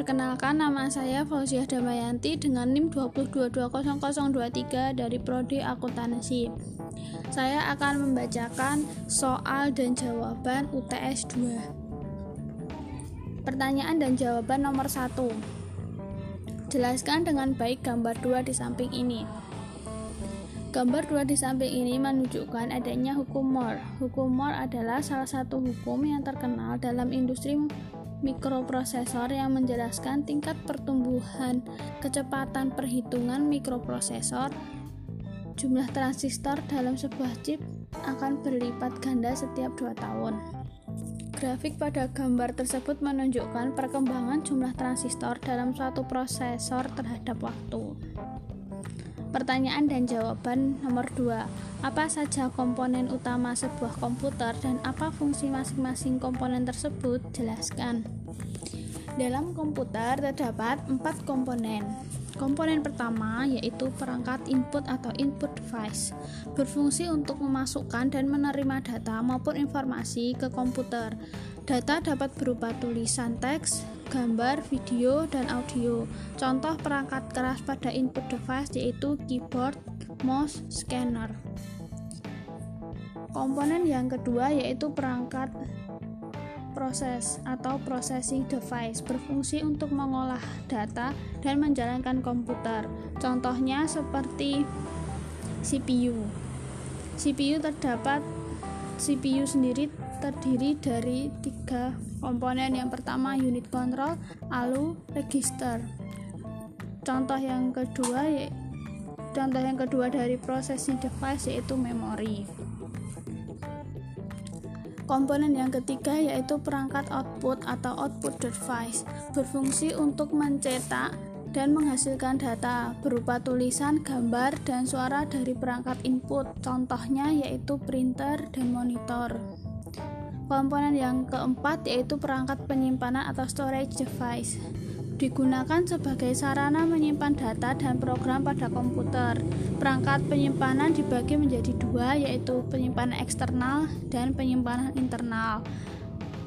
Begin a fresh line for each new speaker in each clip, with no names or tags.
Perkenalkan nama saya Fauziah Damayanti dengan NIM 2220023 dari Prodi Akuntansi. Saya akan membacakan soal dan jawaban UTS 2. Pertanyaan dan jawaban nomor 1. Jelaskan dengan baik gambar 2 di samping ini. Gambar 2 di samping ini menunjukkan adanya hukum Moore. Hukum Moore adalah salah satu hukum yang terkenal dalam industri mikroprosesor yang menjelaskan tingkat pertumbuhan kecepatan perhitungan mikroprosesor. Jumlah transistor dalam sebuah chip akan berlipat ganda setiap 2 tahun. Grafik pada gambar tersebut menunjukkan perkembangan jumlah transistor dalam suatu prosesor terhadap waktu. Pertanyaan dan jawaban nomor 2. Apa saja komponen utama sebuah komputer dan apa fungsi masing-masing komponen tersebut? Jelaskan. Dalam komputer terdapat empat komponen. Komponen pertama yaitu perangkat input atau input device, berfungsi untuk memasukkan dan menerima data maupun informasi ke komputer. Data dapat berupa tulisan teks, gambar, video, dan audio. Contoh perangkat keras pada input device yaitu keyboard, mouse, scanner. Komponen yang kedua yaitu perangkat proses atau processing device berfungsi untuk mengolah data dan menjalankan komputer. Contohnya seperti CPU. CPU terdapat CPU sendiri terdiri dari tiga komponen. Yang pertama unit control, lalu register. Contoh yang kedua contoh yang kedua dari processing device yaitu memori. Komponen yang ketiga yaitu perangkat output atau output device, berfungsi untuk mencetak dan menghasilkan data berupa tulisan, gambar, dan suara dari perangkat input. Contohnya yaitu printer dan monitor. Komponen yang keempat yaitu perangkat penyimpanan atau storage device. Digunakan sebagai sarana menyimpan data dan program pada komputer. Perangkat penyimpanan dibagi menjadi dua, yaitu penyimpanan eksternal dan penyimpanan internal.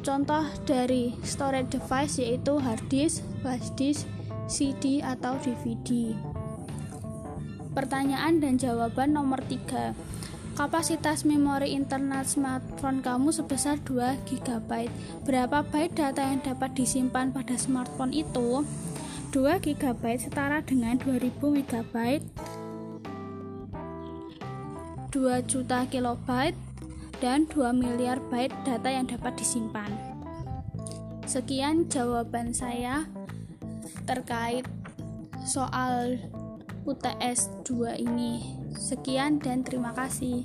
Contoh dari storage device yaitu hard disk, flash disk, CD atau DVD. Pertanyaan dan jawaban nomor 3. Kapasitas memori internal smartphone kamu sebesar 2 GB. Berapa byte data yang dapat disimpan pada smartphone itu? 2 GB setara dengan 2000 MB 2 juta kilobyte dan 2 miliar byte data yang dapat disimpan. Sekian jawaban saya terkait soal UTS 2 ini. Sekian dan terima kasih.